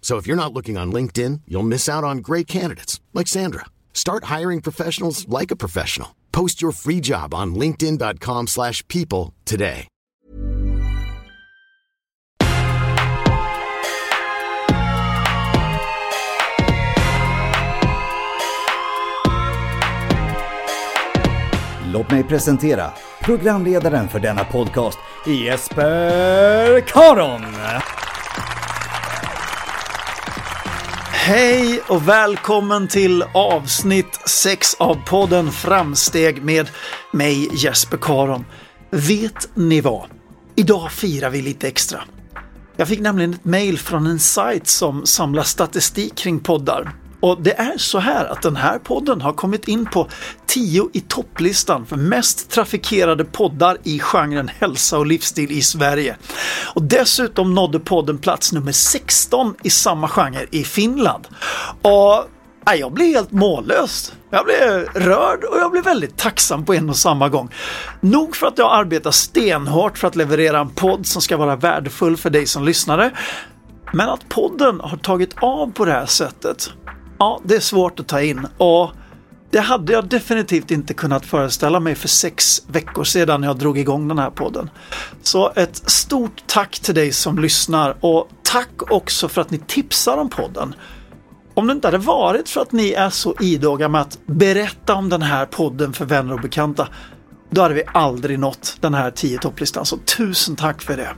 So if you're not looking on LinkedIn, you'll miss out on great candidates like Sandra. Start hiring professionals like a professional. Post your free job on linkedin.com/people today. Låt mig presentera programledaren för denna podcast, Jesper Karon. Hej och välkommen till avsnitt 6 av podden Framsteg med mig Jesper Karon. Vet ni vad? Idag firar vi lite extra. Jag fick nämligen ett mail från en sajt som samlar statistik kring poddar. Och det är så här att den här podden har kommit in på 10 i topplistan för mest trafikerade poddar i genren hälsa och livsstil i Sverige. Och dessutom nådde podden plats nummer 16 i samma genre i Finland. Och jag blev helt mållös. Jag blev rörd och jag blev väldigt tacksam på en och samma gång. Nog för att jag arbetar stenhårt för att leverera en podd som ska vara värdefull för dig som lyssnare. Men att podden har tagit av på det här sättet, ja, det är svårt att ta in. Och Det hade jag definitivt inte kunnat föreställa mig för sex veckor sedan när jag drog igång den här podden. Så ett stort tack till dig som lyssnar och tack också för att ni tipsar om podden. Om det inte hade varit för att ni är så idoga med att berätta om den här podden för vänner och bekanta, då hade vi aldrig nått den här 10 topplistan. Så tusen tack för det!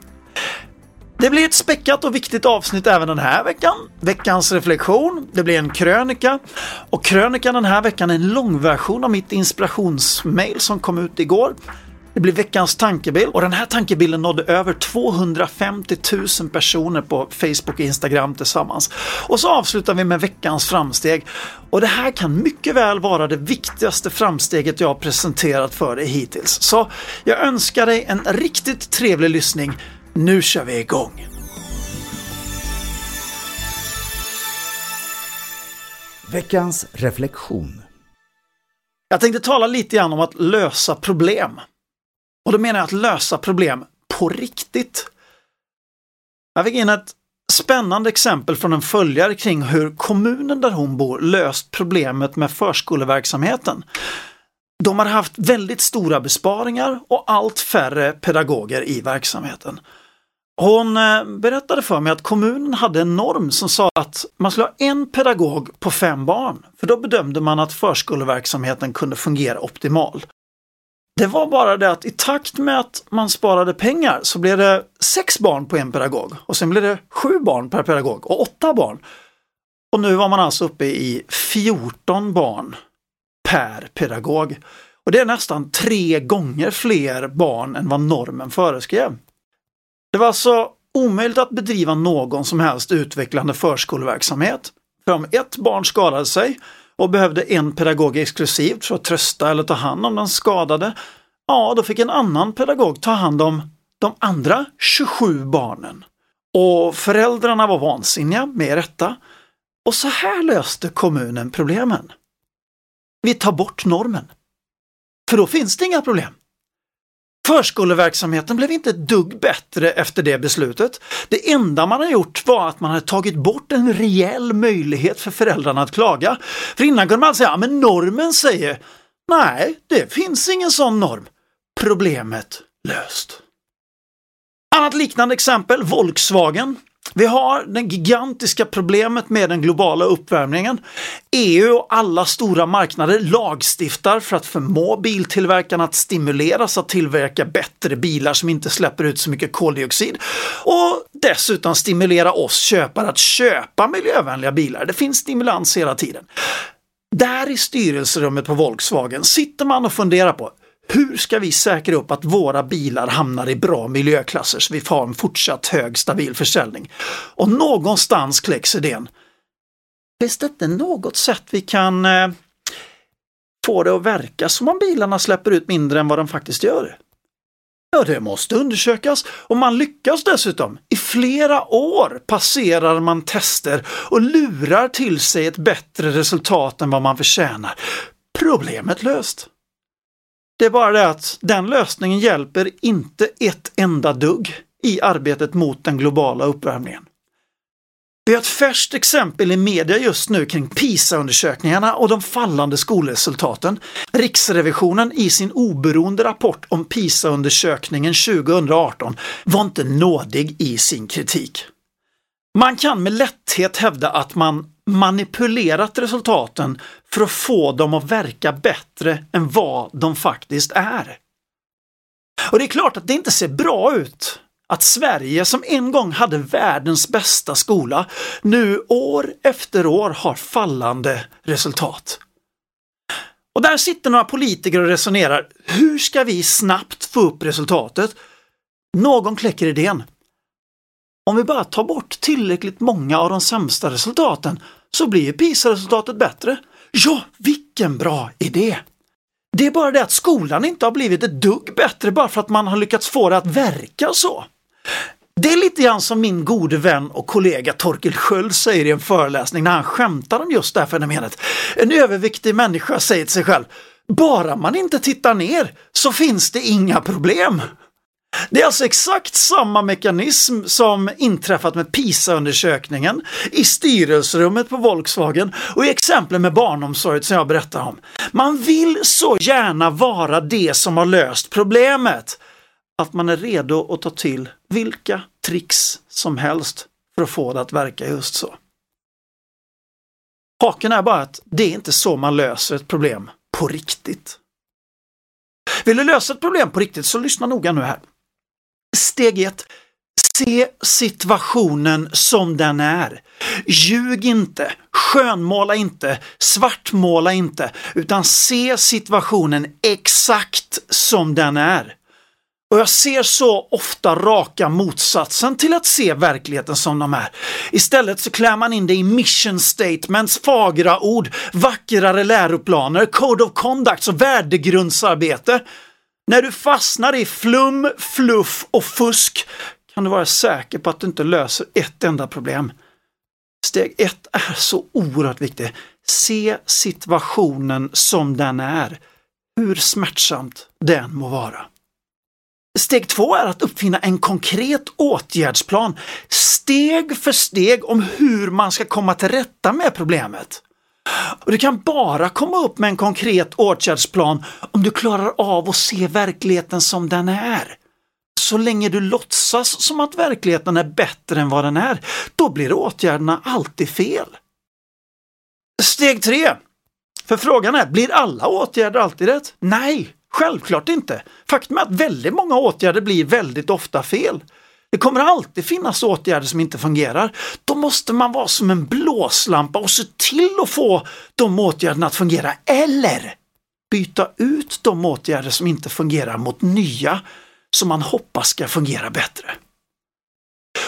Det blir ett späckat och viktigt avsnitt även den här veckan. Veckans reflektion, det blir en krönika och krönikan den här veckan är en långversion av mitt inspirationsmail som kom ut igår. Det blir veckans tankebild och den här tankebilden nådde över 250 000 personer på Facebook och Instagram tillsammans. Och så avslutar vi med veckans framsteg. Och det här kan mycket väl vara det viktigaste framsteget jag har presenterat för dig hittills. Så jag önskar dig en riktigt trevlig lyssning. Nu kör vi igång! Veckans reflektion. Jag tänkte tala lite grann om att lösa problem. Och då menar jag att lösa problem på riktigt. Jag fick in ett spännande exempel från en följare kring hur kommunen där hon bor löst problemet med förskoleverksamheten. De har haft väldigt stora besparingar och allt färre pedagoger i verksamheten. Hon eh, berättade för mig att kommunen hade en norm som sa att man skulle ha en pedagog på fem barn, för då bedömde man att förskoleverksamheten kunde fungera optimalt. Det var bara det att i takt med att man sparade pengar så blev det sex barn på en pedagog och sen blev det sju barn per pedagog och åtta barn. Och nu var man alltså uppe i 14 barn per pedagog. Och det är nästan tre gånger fler barn än vad normen föreskrev. Det var alltså omöjligt att bedriva någon som helst utvecklande förskoleverksamhet. För om ett barn skadade sig och behövde en pedagog exklusivt för att trösta eller ta hand om den skadade, ja då fick en annan pedagog ta hand om de andra 27 barnen. Och föräldrarna var vansinniga, med rätta. Och så här löste kommunen problemen. Vi tar bort normen. För då finns det inga problem. Förskoleverksamheten blev inte ett dugg bättre efter det beslutet. Det enda man har gjort var att man har tagit bort en reell möjlighet för föräldrarna att klaga. För innan kunde man säga, ja, men normen säger, nej, det finns ingen sån norm. Problemet löst. Annat liknande exempel, Volkswagen. Vi har det gigantiska problemet med den globala uppvärmningen. EU och alla stora marknader lagstiftar för att förmå biltillverkarna att stimuleras att tillverka bättre bilar som inte släpper ut så mycket koldioxid och dessutom stimulera oss köpare att köpa miljövänliga bilar. Det finns stimulans hela tiden. Där i styrelserummet på Volkswagen sitter man och funderar på hur ska vi säkra upp att våra bilar hamnar i bra miljöklasser så vi får en fortsatt hög stabil försäljning? Och någonstans kläcks idén. Finns det inte något sätt vi kan eh, få det att verka som om bilarna släpper ut mindre än vad de faktiskt gör? Ja, det måste undersökas och man lyckas dessutom. I flera år passerar man tester och lurar till sig ett bättre resultat än vad man förtjänar. Problemet löst. Det är bara det att den lösningen hjälper inte ett enda dugg i arbetet mot den globala uppvärmningen. Vi har ett färskt exempel i media just nu kring PISA-undersökningarna och de fallande skolresultaten. Riksrevisionen i sin oberoende rapport om PISA-undersökningen 2018 var inte nådig i sin kritik. Man kan med lätthet hävda att man manipulerat resultaten för att få dem att verka bättre än vad de faktiskt är. Och det är klart att det inte ser bra ut att Sverige som en gång hade världens bästa skola nu år efter år har fallande resultat. Och där sitter några politiker och resonerar, hur ska vi snabbt få upp resultatet? Någon kläcker idén. Om vi bara tar bort tillräckligt många av de sämsta resultaten så blir PISA-resultatet bättre. Ja, vilken bra idé! Det är bara det att skolan inte har blivit ett dugg bättre bara för att man har lyckats få det att verka så. Det är lite grann som min gode vän och kollega Torkel Sköld säger i en föreläsning när han skämtar om just det här fenomenet. En överviktig människa säger till sig själv, bara man inte tittar ner så finns det inga problem. Det är alltså exakt samma mekanism som inträffat med PISA-undersökningen, i styrelserummet på Volkswagen och i exemplen med barnomsorget som jag berättade om. Man vill så gärna vara det som har löst problemet att man är redo att ta till vilka tricks som helst för att få det att verka just så. Haken är bara att det är inte så man löser ett problem på riktigt. Vill du lösa ett problem på riktigt så lyssna noga nu här. Steg 1. Se situationen som den är. Ljug inte, skönmåla inte, svartmåla inte, utan se situationen exakt som den är. Och jag ser så ofta raka motsatsen till att se verkligheten som de är. Istället så klär man in det i mission statements, fagra ord, vackrare läroplaner, code of conduct och värdegrundsarbete. När du fastnar i flum, fluff och fusk kan du vara säker på att du inte löser ett enda problem. Steg ett är så oerhört viktigt. Se situationen som den är, hur smärtsamt den må vara. Steg två är att uppfinna en konkret åtgärdsplan steg för steg om hur man ska komma till rätta med problemet. Och Du kan bara komma upp med en konkret åtgärdsplan om du klarar av att se verkligheten som den är. Så länge du låtsas som att verkligheten är bättre än vad den är, då blir åtgärderna alltid fel. Steg 3. För frågan är, blir alla åtgärder alltid rätt? Nej, Självklart inte. Faktum är att väldigt många åtgärder blir väldigt ofta fel. Det kommer alltid finnas åtgärder som inte fungerar. Då måste man vara som en blåslampa och se till att få de åtgärderna att fungera. Eller byta ut de åtgärder som inte fungerar mot nya som man hoppas ska fungera bättre.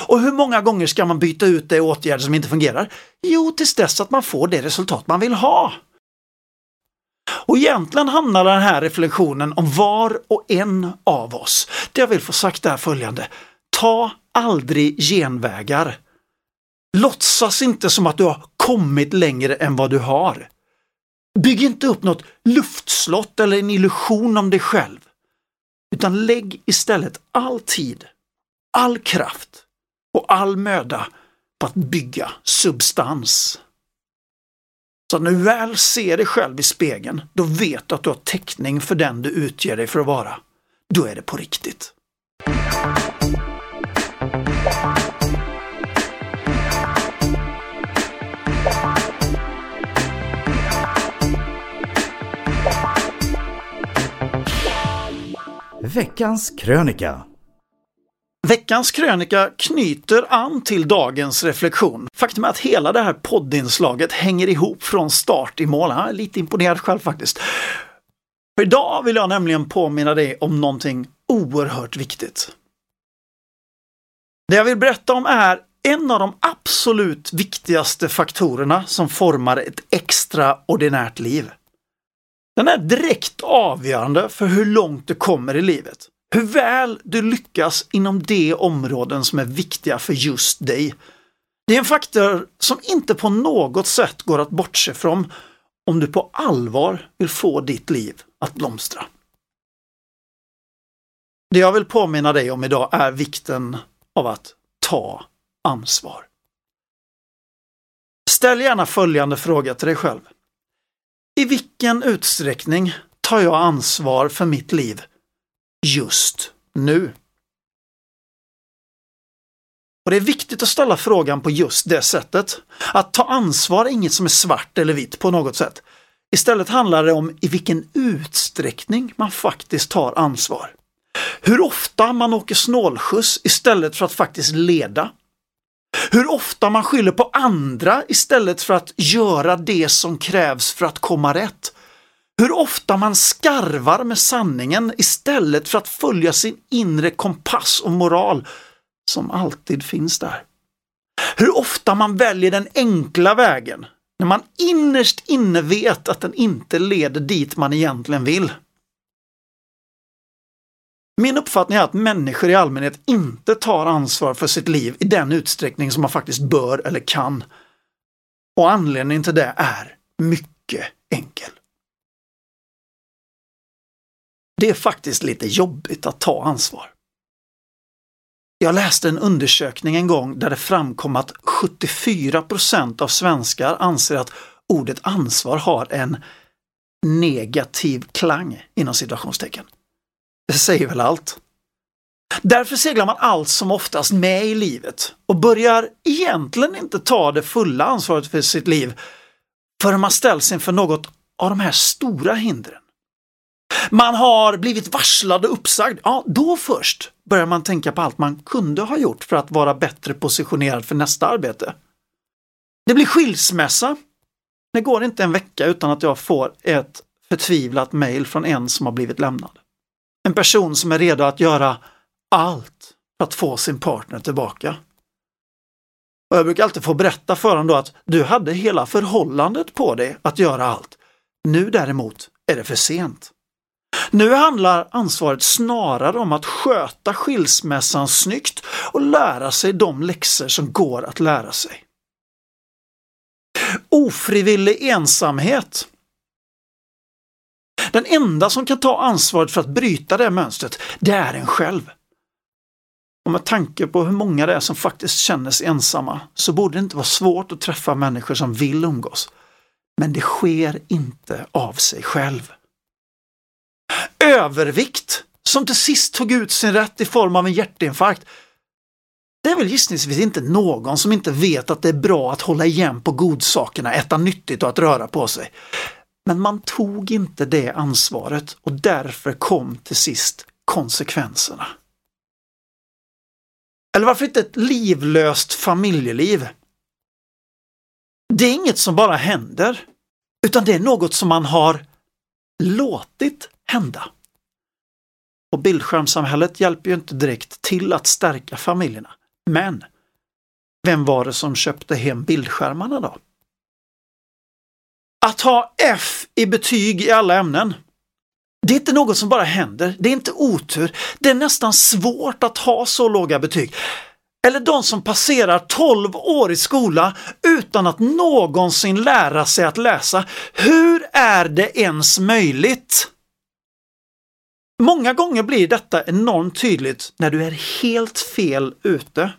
Och hur många gånger ska man byta ut de åtgärder som inte fungerar? Jo, tills dess att man får det resultat man vill ha. Och egentligen handlar den här reflektionen om var och en av oss. Det jag vill få sagt är följande. Ta aldrig genvägar. Låtsas inte som att du har kommit längre än vad du har. Bygg inte upp något luftslott eller en illusion om dig själv. Utan lägg istället all tid, all kraft och all möda på att bygga substans. Så när du väl ser dig själv i spegeln, då vet du att du har täckning för den du utger dig för att vara. Då är det på riktigt. Veckans krönika Veckans krönika knyter an till dagens reflektion. Faktum är att hela det här poddinslaget hänger ihop från start i mål. Jag är lite imponerad själv faktiskt. För idag vill jag nämligen påminna dig om någonting oerhört viktigt. Det jag vill berätta om är en av de absolut viktigaste faktorerna som formar ett extraordinärt liv. Den är direkt avgörande för hur långt du kommer i livet. Hur väl du lyckas inom de områden som är viktiga för just dig. Det är en faktor som inte på något sätt går att bortse från om du på allvar vill få ditt liv att blomstra. Det jag vill påminna dig om idag är vikten av att ta ansvar. Ställ gärna följande fråga till dig själv. I vilken utsträckning tar jag ansvar för mitt liv just nu? Och Det är viktigt att ställa frågan på just det sättet. Att ta ansvar är inget som är svart eller vitt på något sätt. Istället handlar det om i vilken utsträckning man faktiskt tar ansvar. Hur ofta man åker snålskjuts istället för att faktiskt leda. Hur ofta man skyller på andra istället för att göra det som krävs för att komma rätt. Hur ofta man skarvar med sanningen istället för att följa sin inre kompass och moral som alltid finns där. Hur ofta man väljer den enkla vägen när man innerst inne vet att den inte leder dit man egentligen vill. Min uppfattning är att människor i allmänhet inte tar ansvar för sitt liv i den utsträckning som man faktiskt bör eller kan. Och anledningen till det är mycket enkel. Det är faktiskt lite jobbigt att ta ansvar. Jag läste en undersökning en gång där det framkom att 74 av svenskar anser att ordet ansvar har en negativ klang inom situationstecken. Det säger väl allt. Därför seglar man allt som oftast med i livet och börjar egentligen inte ta det fulla ansvaret för sitt liv förrän man ställs inför något av de här stora hindren. Man har blivit varslad och uppsagd. Ja, då först börjar man tänka på allt man kunde ha gjort för att vara bättre positionerad för nästa arbete. Det blir skilsmässa. Det går inte en vecka utan att jag får ett förtvivlat mejl från en som har blivit lämnad. En person som är redo att göra allt för att få sin partner tillbaka. Och jag brukar alltid få berätta för honom då att du hade hela förhållandet på dig att göra allt. Nu däremot är det för sent. Nu handlar ansvaret snarare om att sköta skilsmässan snyggt och lära sig de läxor som går att lära sig. Ofrivillig ensamhet. Den enda som kan ta ansvaret för att bryta det mönstret, det är en själv. Och med tanke på hur många det är som faktiskt känner sig ensamma så borde det inte vara svårt att träffa människor som vill umgås. Men det sker inte av sig själv. Övervikt, som till sist tog ut sin rätt i form av en hjärtinfarkt. Det är väl gissningsvis inte någon som inte vet att det är bra att hålla igen på godsakerna, äta nyttigt och att röra på sig. Men man tog inte det ansvaret och därför kom till sist konsekvenserna. Eller varför inte ett livlöst familjeliv? Det är inget som bara händer, utan det är något som man har låtit hända. Och bildskärmssamhället hjälper ju inte direkt till att stärka familjerna. Men vem var det som köpte hem bildskärmarna då? Att ha F i betyg i alla ämnen. Det är inte något som bara händer, det är inte otur. Det är nästan svårt att ha så låga betyg. Eller de som passerar 12 år i skola utan att någonsin lära sig att läsa. Hur är det ens möjligt? Många gånger blir detta enormt tydligt när du är helt fel ute.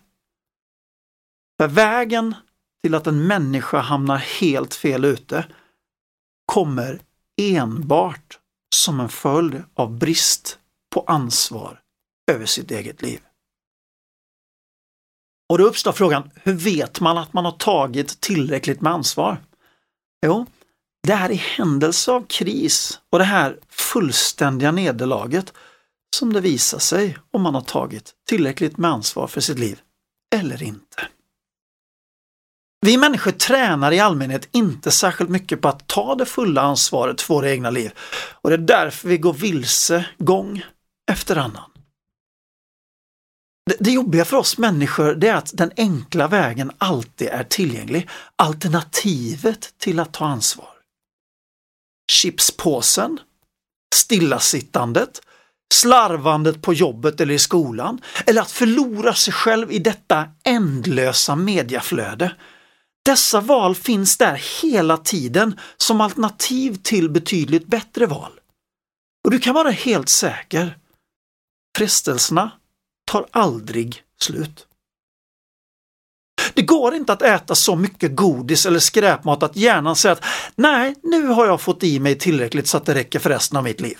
För vägen till att en människa hamnar helt fel ute kommer enbart som en följd av brist på ansvar över sitt eget liv. Och då uppstår frågan, hur vet man att man har tagit tillräckligt med ansvar? Jo, det är i händelse av kris och det här fullständiga nederlaget som det visar sig om man har tagit tillräckligt med ansvar för sitt liv eller inte. Vi människor tränar i allmänhet inte särskilt mycket på att ta det fulla ansvaret för våra egna liv och det är därför vi går vilse gång efter annan. Det, det jobbiga för oss människor det är att den enkla vägen alltid är tillgänglig, alternativet till att ta ansvar. Chipspåsen, stillasittandet, slarvandet på jobbet eller i skolan eller att förlora sig själv i detta ändlösa mediaflöde dessa val finns där hela tiden som alternativ till betydligt bättre val. Och du kan vara helt säker. Frestelserna tar aldrig slut. Det går inte att äta så mycket godis eller skräpmat att hjärnan säger att nej, nu har jag fått i mig tillräckligt så att det räcker för resten av mitt liv.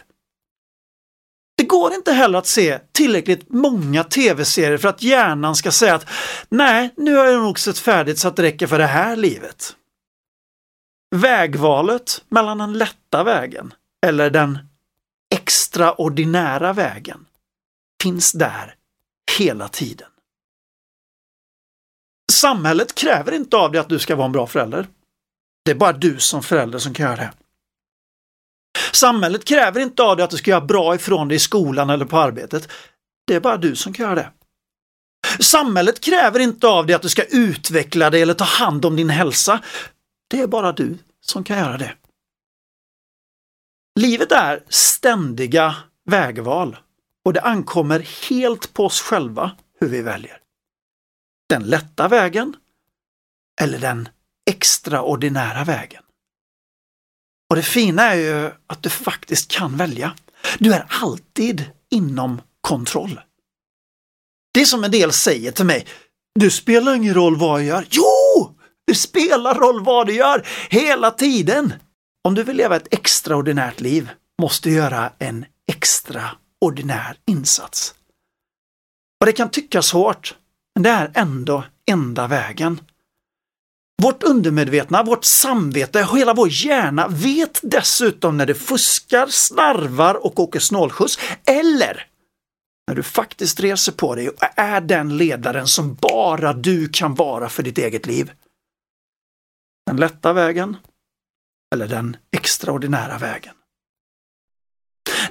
Det går inte heller att se tillräckligt många tv-serier för att hjärnan ska säga att nej, nu har jag nog sett färdigt så att det räcker för det här livet. Vägvalet mellan den lätta vägen eller den extraordinära vägen finns där hela tiden. Samhället kräver inte av dig att du ska vara en bra förälder. Det är bara du som förälder som kan göra det. Samhället kräver inte av dig att du ska göra bra ifrån dig i skolan eller på arbetet. Det är bara du som kan göra det. Samhället kräver inte av dig att du ska utveckla dig eller ta hand om din hälsa. Det är bara du som kan göra det. Livet är ständiga vägval och det ankommer helt på oss själva hur vi väljer. Den lätta vägen eller den extraordinära vägen. Och det fina är ju att du faktiskt kan välja. Du är alltid inom kontroll. Det är som en del säger till mig. Det spelar ingen roll vad jag gör. Jo! Det spelar roll vad du gör hela tiden. Om du vill leva ett extraordinärt liv måste du göra en extraordinär insats. Och det kan tyckas hårt, men det är ändå enda vägen. Vårt undermedvetna, vårt samvete hela vår hjärna vet dessutom när du fuskar, snarvar och åker snålskjuts eller när du faktiskt reser på dig och är den ledaren som bara du kan vara för ditt eget liv. Den lätta vägen eller den extraordinära vägen.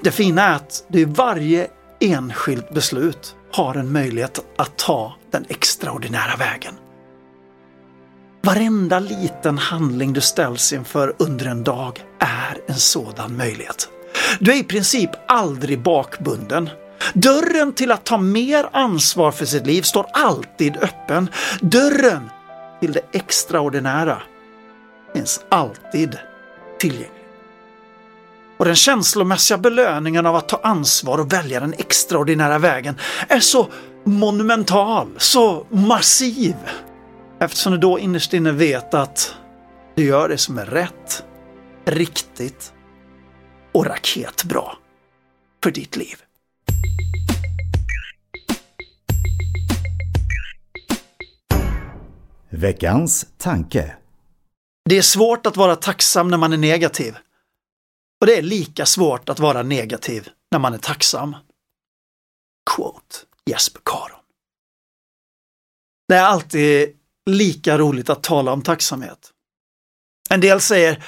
Det fina är att du i varje enskilt beslut har en möjlighet att ta den extraordinära vägen. Varenda liten handling du ställs inför under en dag är en sådan möjlighet. Du är i princip aldrig bakbunden. Dörren till att ta mer ansvar för sitt liv står alltid öppen. Dörren till det extraordinära finns alltid tillgänglig. Och den känslomässiga belöningen av att ta ansvar och välja den extraordinära vägen är så monumental, så massiv. Eftersom du då innerst inne vet att du gör det som är rätt, riktigt och raketbra för ditt liv. Veckans tanke. Det är svårt att vara tacksam när man är negativ. Och det är lika svårt att vara negativ när man är tacksam. Quote Jesper Karon. Det är alltid lika roligt att tala om tacksamhet. En del säger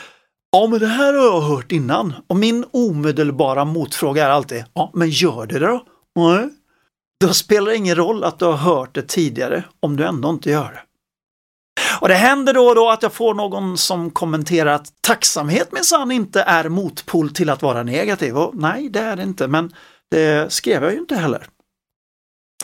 Ja, men det här har jag hört innan. Och min omedelbara motfråga är alltid Ja, men gör det då? Nej. Då spelar det ingen roll att du har hört det tidigare om du ändå inte gör det. Och det händer då och då att jag får någon som kommenterar att tacksamhet minsann inte är motpol till att vara negativ. Och nej, det är det inte, men det skrev jag ju inte heller.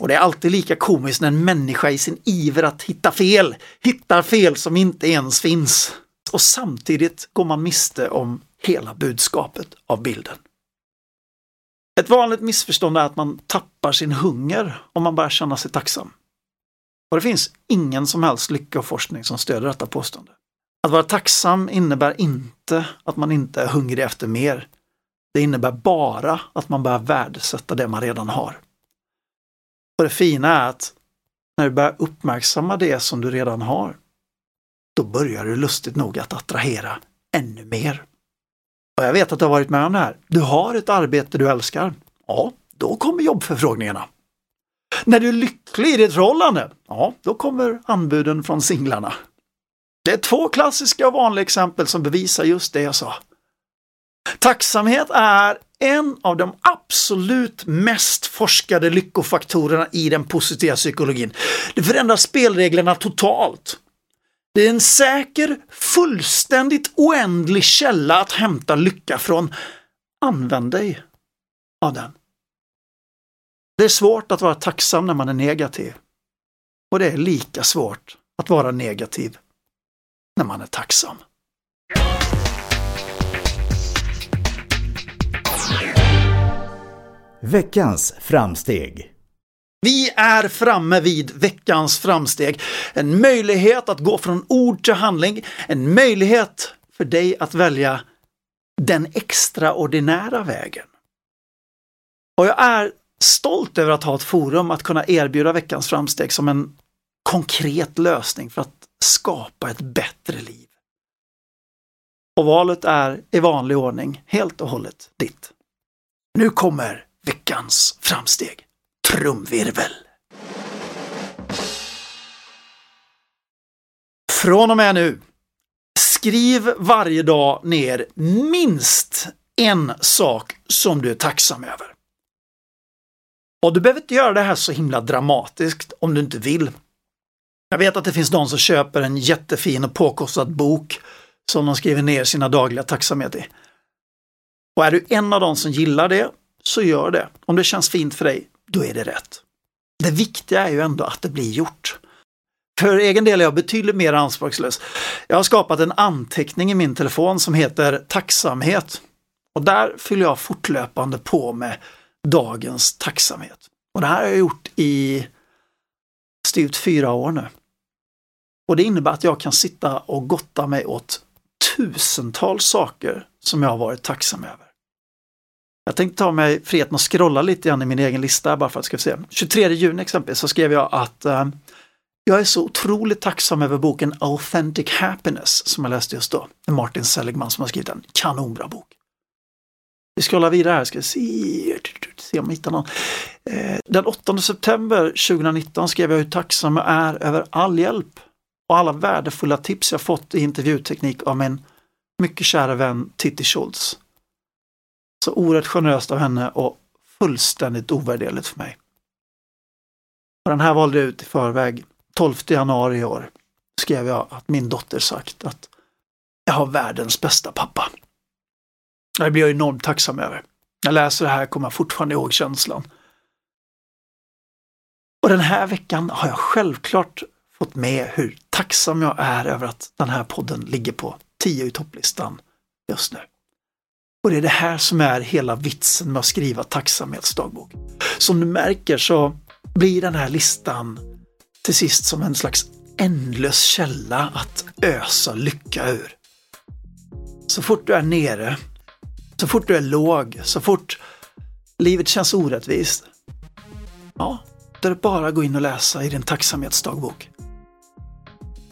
Och det är alltid lika komiskt när en människa i sin iver att hitta fel hittar fel som inte ens finns. Och samtidigt går man miste om hela budskapet av bilden. Ett vanligt missförstånd är att man tappar sin hunger om man börjar känna sig tacksam. Och det finns ingen som helst lycka och forskning som stöder detta påstående. Att vara tacksam innebär inte att man inte är hungrig efter mer. Det innebär bara att man börjar värdesätta det man redan har. Och det fina är att när du börjar uppmärksamma det som du redan har, då börjar du lustigt nog att attrahera ännu mer. Och jag vet att du har varit med om det här. Du har ett arbete du älskar. Ja, då kommer jobbförfrågningarna. När du är lycklig i ditt förhållande, ja, då kommer anbuden från singlarna. Det är två klassiska och vanliga exempel som bevisar just det jag sa. Tacksamhet är en av de absolut mest forskade lyckofaktorerna i den positiva psykologin. Det förändrar spelreglerna totalt. Det är en säker, fullständigt oändlig källa att hämta lycka från. Använd dig av den. Det är svårt att vara tacksam när man är negativ. Och det är lika svårt att vara negativ när man är tacksam. Veckans framsteg. Vi är framme vid veckans framsteg. En möjlighet att gå från ord till handling. En möjlighet för dig att välja den extraordinära vägen. Och jag är stolt över att ha ett forum att kunna erbjuda veckans framsteg som en konkret lösning för att skapa ett bättre liv. Och valet är i vanlig ordning helt och hållet ditt. Nu kommer veckans framsteg. Trumvirvel! Från och med nu, skriv varje dag ner minst en sak som du är tacksam över. Och du behöver inte göra det här så himla dramatiskt om du inte vill. Jag vet att det finns de som köper en jättefin och påkostad bok som de skriver ner sina dagliga tacksamhet i. Och är du en av dem som gillar det, så gör det. Om det känns fint för dig, då är det rätt. Det viktiga är ju ändå att det blir gjort. För egen del är jag betydligt mer anspråkslös. Jag har skapat en anteckning i min telefon som heter tacksamhet. Och där fyller jag fortlöpande på med dagens tacksamhet. Och det här har jag gjort i styvt fyra år nu. Och det innebär att jag kan sitta och gotta mig åt tusentals saker som jag har varit tacksam över. Jag tänkte ta mig friheten att scrolla lite grann i min egen lista bara för att ska se. 23 juni exempelvis så skrev jag att eh, jag är så otroligt tacksam över boken Authentic Happiness som jag läste just då. Martin Seligman som har skrivit en kanonbra bok. Vi scrollar vidare här, ska se, se om jag hittar någon. Eh, den 8 september 2019 skrev jag hur tacksam jag är över all hjälp och alla värdefulla tips jag fått i intervjuteknik av min mycket kära vän Titti Schultz. Så oerhört generöst av henne och fullständigt ovärderligt för mig. Och den här valde jag ut i förväg. 12 januari i år skrev jag att min dotter sagt att jag har världens bästa pappa. Det blir jag enormt tacksam över. När jag läser det här kommer jag fortfarande ihåg känslan. Och den här veckan har jag självklart fått med hur tacksam jag är över att den här podden ligger på 10 i topplistan just nu. Och det är det här som är hela vitsen med att skriva tacksamhetsdagbok. Som du märker så blir den här listan till sist som en slags ändlös källa att ösa lycka ur. Så fort du är nere, så fort du är låg, så fort livet känns orättvist, ja, då är det bara att gå in och läsa i din tacksamhetsdagbok.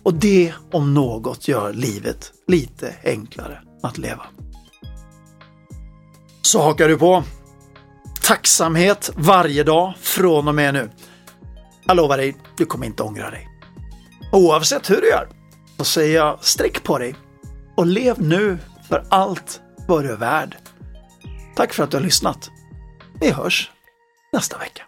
Och det om något gör livet lite enklare att leva. Så hakar du på. Tacksamhet varje dag från och med nu. Jag lovar dig, du kommer inte ångra dig. Oavsett hur du gör, så säger jag sträck på dig och lev nu för allt vad du är värd. Tack för att du har lyssnat. Vi hörs nästa vecka.